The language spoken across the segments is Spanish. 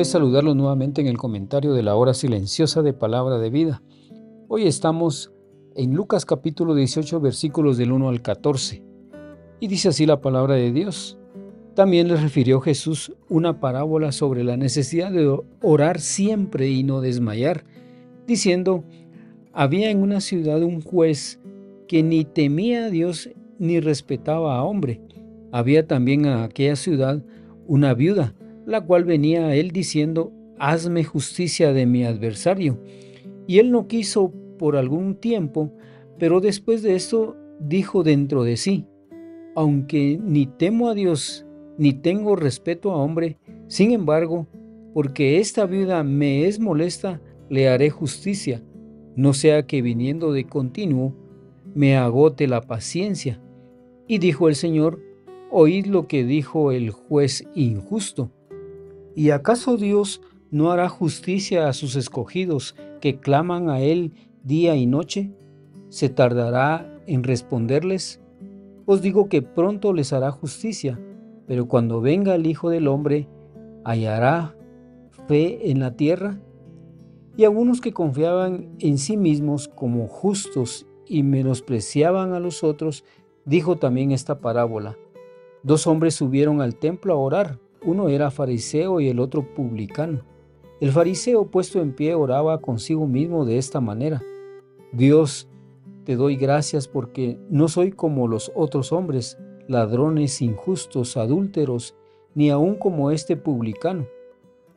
Es saludarlos nuevamente en el comentario de la hora silenciosa de palabra de vida. Hoy estamos en Lucas capítulo 18 versículos del 1 al 14. Y dice así la palabra de Dios. También les refirió Jesús una parábola sobre la necesidad de orar siempre y no desmayar, diciendo, había en una ciudad un juez que ni temía a Dios ni respetaba a hombre. Había también en aquella ciudad una viuda la cual venía a él diciendo, hazme justicia de mi adversario. Y él no quiso por algún tiempo, pero después de esto dijo dentro de sí, aunque ni temo a Dios, ni tengo respeto a hombre, sin embargo, porque esta viuda me es molesta, le haré justicia, no sea que viniendo de continuo me agote la paciencia. Y dijo el Señor, oíd lo que dijo el juez injusto. ¿Y acaso Dios no hará justicia a sus escogidos que claman a Él día y noche? ¿Se tardará en responderles? Os digo que pronto les hará justicia, pero cuando venga el Hijo del Hombre, ¿hallará fe en la tierra? Y algunos que confiaban en sí mismos como justos y menospreciaban a los otros, dijo también esta parábola. Dos hombres subieron al templo a orar uno era fariseo y el otro publicano. El fariseo puesto en pie oraba consigo mismo de esta manera. Dios, te doy gracias porque no soy como los otros hombres, ladrones, injustos, adúlteros, ni aun como este publicano.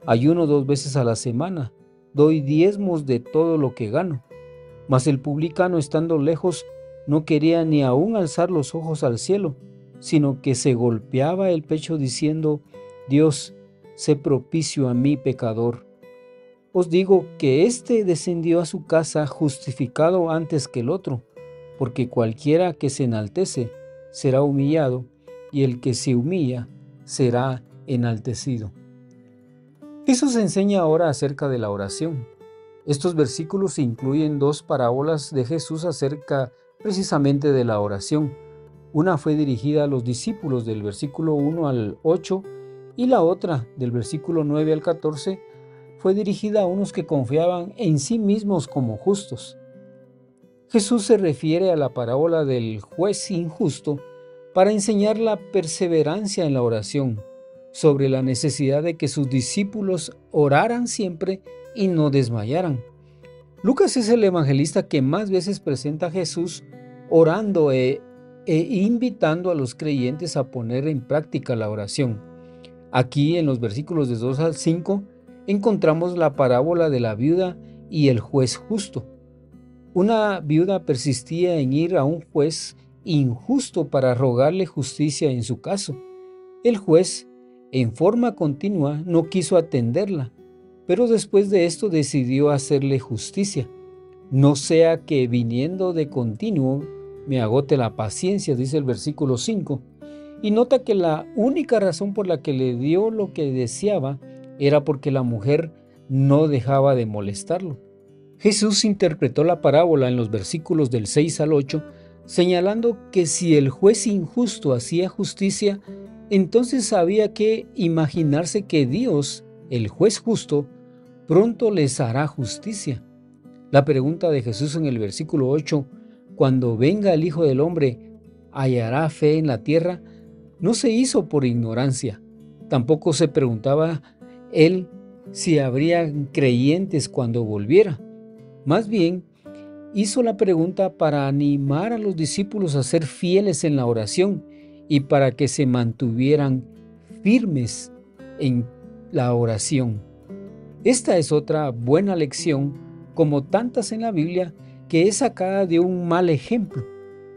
Ayuno dos veces a la semana, doy diezmos de todo lo que gano. Mas el publicano estando lejos no quería ni aun alzar los ojos al cielo, sino que se golpeaba el pecho diciendo, Dios, sé propicio a mí pecador. Os digo que éste descendió a su casa justificado antes que el otro, porque cualquiera que se enaltece será humillado, y el que se humilla será enaltecido. Jesús enseña ahora acerca de la oración. Estos versículos incluyen dos parábolas de Jesús acerca precisamente de la oración. Una fue dirigida a los discípulos del versículo 1 al 8 y la otra, del versículo 9 al 14, fue dirigida a unos que confiaban en sí mismos como justos. Jesús se refiere a la parábola del juez injusto para enseñar la perseverancia en la oración, sobre la necesidad de que sus discípulos oraran siempre y no desmayaran. Lucas es el evangelista que más veces presenta a Jesús orando e, e invitando a los creyentes a poner en práctica la oración. Aquí en los versículos de 2 al 5 encontramos la parábola de la viuda y el juez justo. Una viuda persistía en ir a un juez injusto para rogarle justicia en su caso. El juez, en forma continua, no quiso atenderla, pero después de esto decidió hacerle justicia. No sea que viniendo de continuo me agote la paciencia, dice el versículo 5 y nota que la única razón por la que le dio lo que deseaba era porque la mujer no dejaba de molestarlo. Jesús interpretó la parábola en los versículos del 6 al 8, señalando que si el juez injusto hacía justicia, entonces había que imaginarse que Dios, el juez justo, pronto les hará justicia. La pregunta de Jesús en el versículo 8, cuando venga el Hijo del Hombre, ¿hallará fe en la tierra? No se hizo por ignorancia. Tampoco se preguntaba él si habría creyentes cuando volviera. Más bien, hizo la pregunta para animar a los discípulos a ser fieles en la oración y para que se mantuvieran firmes en la oración. Esta es otra buena lección, como tantas en la Biblia, que es sacada de un mal ejemplo.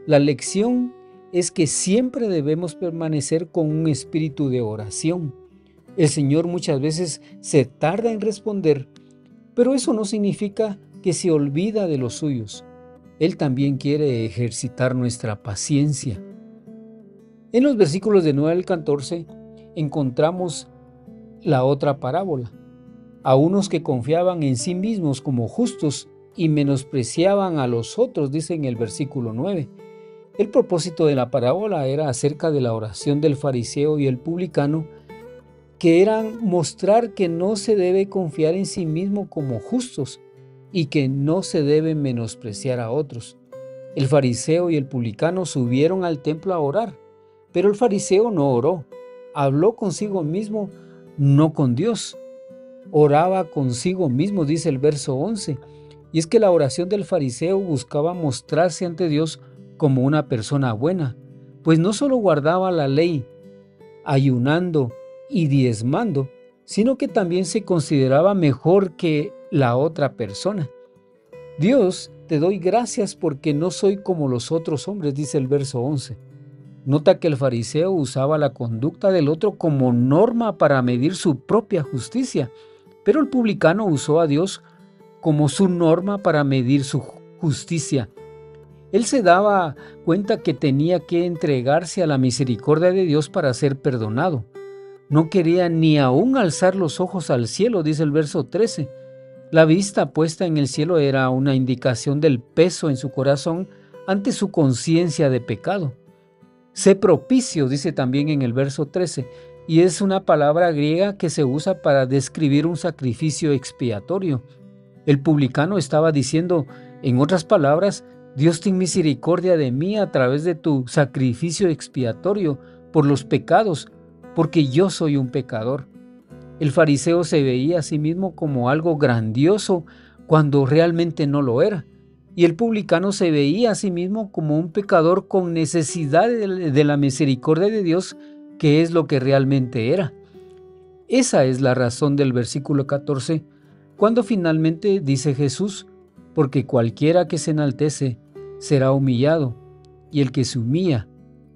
La lección es que siempre debemos permanecer con un espíritu de oración. El Señor muchas veces se tarda en responder, pero eso no significa que se olvida de los suyos. Él también quiere ejercitar nuestra paciencia. En los versículos de 9 al 14 encontramos la otra parábola. A unos que confiaban en sí mismos como justos y menospreciaban a los otros, dice en el versículo 9. El propósito de la parábola era acerca de la oración del fariseo y el publicano, que eran mostrar que no se debe confiar en sí mismo como justos y que no se debe menospreciar a otros. El fariseo y el publicano subieron al templo a orar, pero el fariseo no oró, habló consigo mismo, no con Dios. Oraba consigo mismo, dice el verso 11. Y es que la oración del fariseo buscaba mostrarse ante Dios como una persona buena, pues no solo guardaba la ley, ayunando y diezmando, sino que también se consideraba mejor que la otra persona. Dios, te doy gracias porque no soy como los otros hombres, dice el verso 11. Nota que el fariseo usaba la conducta del otro como norma para medir su propia justicia, pero el publicano usó a Dios como su norma para medir su justicia. Él se daba cuenta que tenía que entregarse a la misericordia de Dios para ser perdonado. No quería ni aún alzar los ojos al cielo, dice el verso 13. La vista puesta en el cielo era una indicación del peso en su corazón ante su conciencia de pecado. Sé propicio, dice también en el verso 13, y es una palabra griega que se usa para describir un sacrificio expiatorio. El publicano estaba diciendo, en otras palabras, Dios ten misericordia de mí a través de tu sacrificio expiatorio por los pecados, porque yo soy un pecador. El fariseo se veía a sí mismo como algo grandioso cuando realmente no lo era. Y el publicano se veía a sí mismo como un pecador con necesidad de la misericordia de Dios, que es lo que realmente era. Esa es la razón del versículo 14 cuando finalmente dice Jesús, porque cualquiera que se enaltece será humillado, y el que se humilla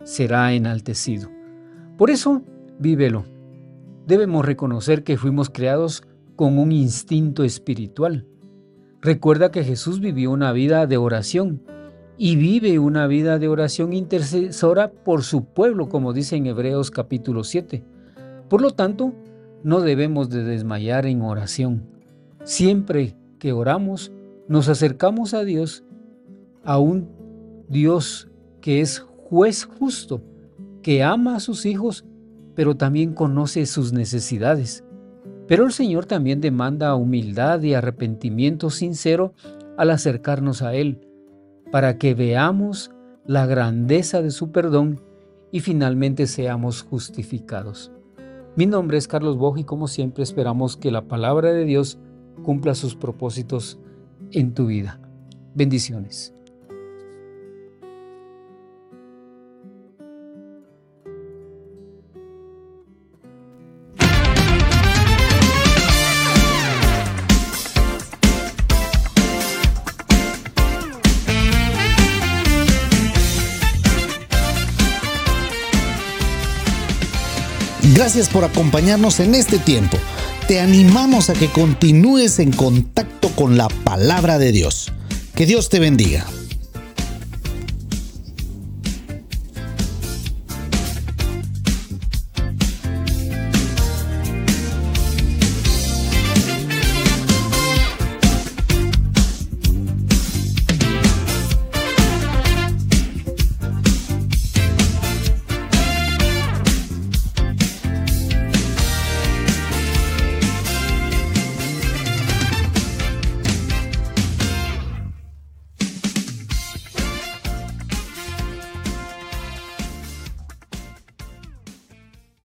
será enaltecido. Por eso, vívelo. Debemos reconocer que fuimos creados con un instinto espiritual. Recuerda que Jesús vivió una vida de oración y vive una vida de oración intercesora por su pueblo, como dice en Hebreos capítulo 7. Por lo tanto, no debemos de desmayar en oración. Siempre que oramos, nos acercamos a Dios, a un Dios que es juez justo, que ama a sus hijos, pero también conoce sus necesidades. Pero el Señor también demanda humildad y arrepentimiento sincero al acercarnos a Él, para que veamos la grandeza de su perdón y finalmente seamos justificados. Mi nombre es Carlos Boj y como siempre esperamos que la palabra de Dios cumpla sus propósitos en tu vida. Bendiciones. Gracias por acompañarnos en este tiempo te animamos a que continúes en contacto con la palabra de Dios. Que Dios te bendiga.